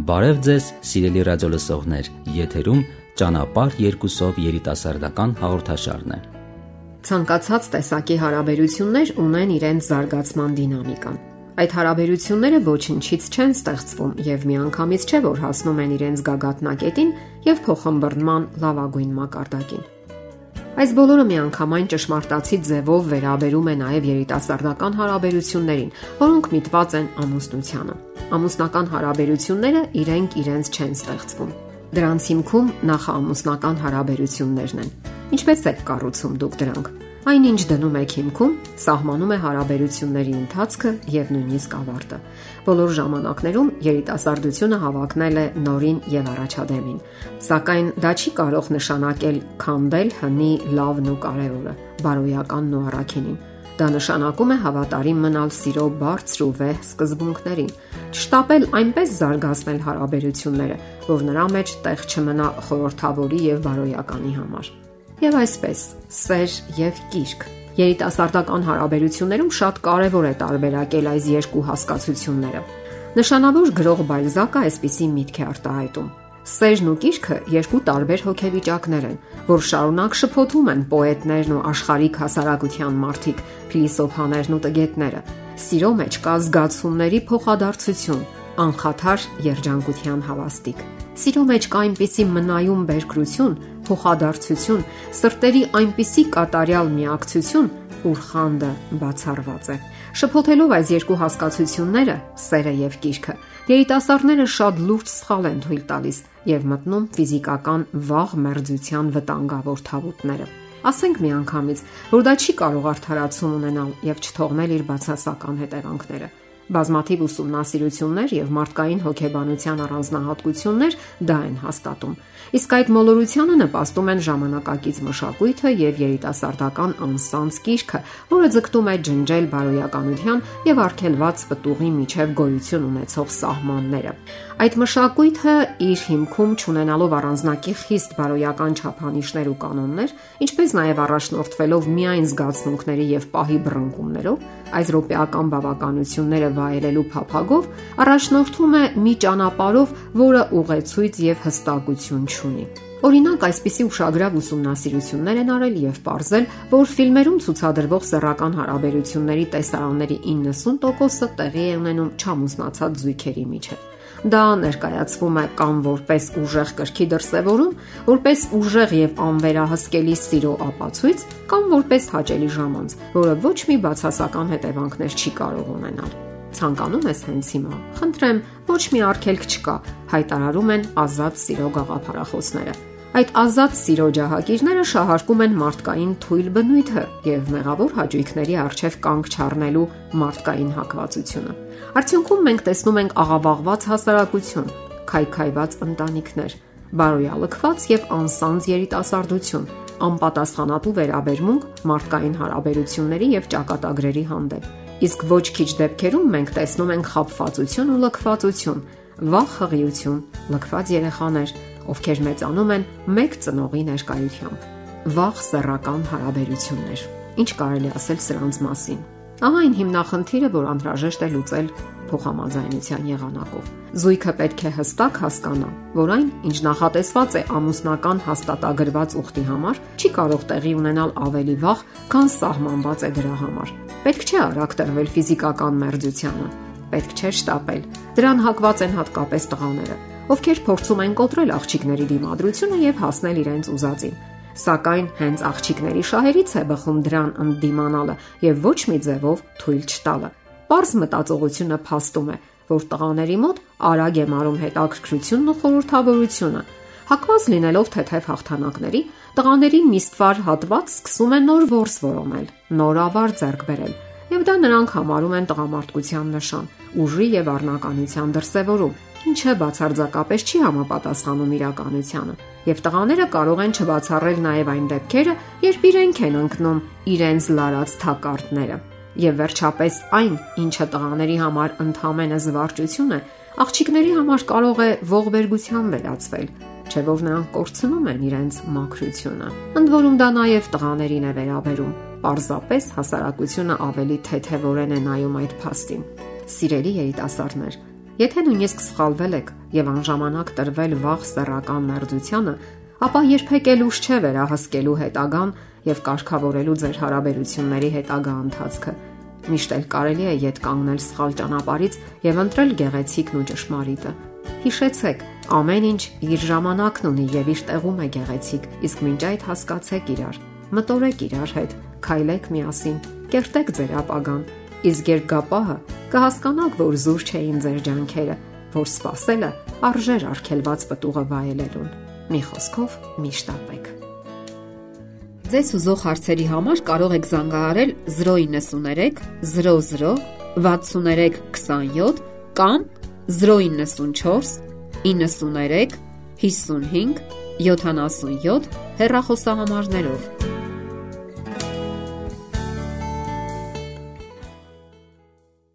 Բարև ձեզ, սիրելի ռադիոլսողներ, եթերում ճանապարհ երկուսով երիտասարդական հաղորդաշարն է։ Ցանկացած տեսակի հարաբերություններ ունեն իրենց զարգացման դինամիկան։ Այդ հարաբերությունները ոչնչից չեն ստեղծվում եւ միանգամից չէ որ հասնում են իրենց գագաթնակետին եւ փոխհմբռնման լավագույն մակարդակին։ Այս բոլորը միանգամայն ճշմարտացի ձևով վերաբերում է նաև երիտասարդական հարաբերություններին, որոնք միտված են ամուսնությանը։ Ամուսնական հարաբերությունները իրենք իրենց չեն ստեղծվում։ Դրանց հիմքում նախաամուսնական հարաբերություններն են։ Ինչպես եք կառուցում դուք դրանք։ Այնինչ դնում եք հիմքում, սահմանում է հարաբերությունների ընթացքը եւ նույնիսկ ավարտը։ Բոլոր ժամանակներում երիտասարդությունը հավակնել է նորին եւ առաջադեմին։ Սակայն դա չի կարող նշանակել քանդել հնի լավն ու կարևորը, բարոյականն ու առաքինին։ Դա նշանակում է հավատարիմ մնալ սիրո բարձր ու վեհ սկզբունքներին, չշտապել այնպես զարգացնել հարաբերությունները, որ նրա մեջ տեղ չմնա խորթավորի եւ բարոյականի համար։ Եվ այսպես, սեր եւ կիրք։ Երիտասարդական հարաբերություններում շատ կարևոր է տարբերակել այս երկու հասկացությունները։ Նշանավոր գրող Բալզակը այսպիսի միտք է արտահայտում. Սերն ու կիրքը երկու տարբեր հոգեվիճակներ են, որ շարունակ շփոթում են պոետներն ու աշխարհիկ հասարակության մարդիկ, փիլիսոփաներն ու տգետները։ Սիրո մեջ կա զգացումների փոխադարձություն, անխաթար երջանկության հավաստիք։ Սիրո մեջ կա այնպիսի մնայուն բերկրություն, փոխադարձություն, սրտերի այնպիսի կատարյալ միակցություն, որ խանդը բացառված է։ Շփոթելով այս երկու հասկացությունները՝ սերը եւ կիրքը, երիտասարդները շատ լուրջ սխալ են թույլ տալիս եւ մտնում ֆիզիկական վաղ մերձության վտանգավոր թավուտները։ Ասենք միանգամից, որ դա չի կարող արդարացում ունենալ եւ չթողնել իր բացասական հետևանքները։ Բազմաթիվ ուսումնասիրություններ եւ մարդկային հոգեբանության առանձնահատկություններ դա են հաստատում։ Իսկ այդ մոլորությանը նպաստում են ժամանակակից մշակույթը եւ երիտասարդական անսանց կիրքը, որը ձգտում է ջնջել բարոյականության եւ արգելված պտուղի միջև գոյություն ունեցող սահմանները։ Այդ մշակույթը իր հիմքում ճանենալով առանձնակի խիստ բարոյական չափանիշներ ու կանոններ, ինչպես նաև առաջնորդվելով միայն զգացմունքների եւ պահի բռնկումներով, այս ռոպեական բավականությունները վայելելու փափագով առաջնորդում է մի ճանապարով, որը ուղեցույց եւ հստակություն չունի։ Օրինակ, այսպիսի ուշագրավ ուսումնասիրություններ են արել եւ ողրզել, որ ֆիլմերում ցուցադրվող սեռական հարաբերությունների տեսարանների 90%-ը տեղի է ունենում չամուսնացած զույգերի միջև։ Դա ներկայացվում է կամ որպես ուժեղ կրքի դրսևորում, որպես ուժեղ եւ անվերահսկելի սիրո ապացույց, կամ որպես հաճելի ժամանց, որը ոչ մի բացասական հետևանքներ չի կարող ունենալ։ Ցանկանում ես հենց հիմա։ Խնդրեմ, ոչ մի արգելք չկա, հայտարարում են ազատ սիրո գաղափարախոսները։ Այդ ազատ սիրո ջահակիրները շահարկում են մարդկային թույլ բնույթը եւ մեղավոր հաճույքների արժեվ կանգ չառնելու մարդկային հակվածությունը։ Արդյունքում մենք տեսնում ենք աղավաղված հասարակություն, քայքայված ընտանիքներ, բարոյալքված եւ անսանձ երիտասարդություն, անպատասխանատու վերաբերմունք մարդկային հարաբերությունների եւ ճակատագրերի հանդեպ։ Իսկ ոչ քիչ դեպքերում մենք տեսնում ենք խապվածություն ու լքվածություն, վախ հղիություն, լքված երեխաներ, ովքեր մեծանում են մեկ ծնողի ներկայությամբ։ Վաղ սեռական հարաբերություններ։ Ինչ կարելի ասել սրանց մասին։ Ահա այն հիմնախնդիրը, որ անհրաժեշտ է լուծել փոխհամաձայնության եղանակով։ Զույգը պետք է հստակ հասկանա, որ այն, ինչ նախատեսված է ամուսնական հաստատագրված ուխտի համար, չի կարող տեղի ունենալ ավելի վաղ, քան սահմանված է դրա համար։ Պետք չէ արագ տրվել ֆիզիկական մերձությանը։ Պետք չէ շտապել։ Դրան հակված են հատկապես տղաները ովքեր փորձում են կոտրել աղջիկների դիմադրությունը եւ հասնել իրենց ուզածին սակայն հենց աղջիկների շահերից է բխում դրան ընդդիմանալը եւ ոչ մի ձևով թույլ չտալը։ Պարզ մտածողությունը փաստում է, որ տղաների մոտ արագ է մարում հետաքրքրությունն ու խորհրդավորությունը։ Հակված լինելով թեթև հաղթանակների, տղաների միստվար հատված սկսում է նոր ворս որոնել, նոր ավար ձեռք բերել եւ դա նրանք համարում են տղամարդկության նշան, ուժի եւ առնականության դրսեւորում, ինչը բացարձակապես չի համապատասխանում իրականությանը։ Եվ տղաները կարող են չբացառել նաև այն դեպքերը, երբ իրենք են ընկնում իրենց լարած թակարդները։ Եվ վերջապես այն, ինչը տղաների համար ընդհանրապես զվարճություն է, աղջիկների համար կարող է ողբերգության վերածվել, չէ՞ որ նրանք կորցնում են իրենց մաքրությունը։ Ընդ որում դա նաև տղաներին է վերաբերում։ Պարզապես հասարակությունը ավելի թեթևորեն է նայում այդ փաստին։ Սիրելի երիտասարդներ, Եթե նույնիսկ սխալվել եք եւ անժամանակ տրվել վաղ սեռական մերձությանը, ապա երբեք էլ ուշ չէ վերահսկելու հետագան եւ կարգավորելու ձեր հարաբերությունների հետագա ընթացքը։ Միշտ էլ կարելի է յետ կանգնել սխալ ճանապարից եւ ընտրել գեղեցիկն ու ճշմարիտը։ Հիշեցեք, ամեն ինչ իր ժամանակն ունի եւ իր տեղում է գեղեցիկ, իսկ մինչ այդ հասկացեք իրար։ Մտորեք իրար հետ, քայլեք միասին, կերտեք ձեր ապագան։ Իսկ երկապահը կհասկանաք, որ զուր չէին ձեր ջանքերը, որ սпасելը արժեր արկելված պտուղը վայելելուն։ Մի խոսքով միշտ ապեք։ Ձեզ ուզող հարցերի համար կարող եք զանգահարել 093 00 63 27 կամ 094 93 55 77 հեռախոսահամարներով։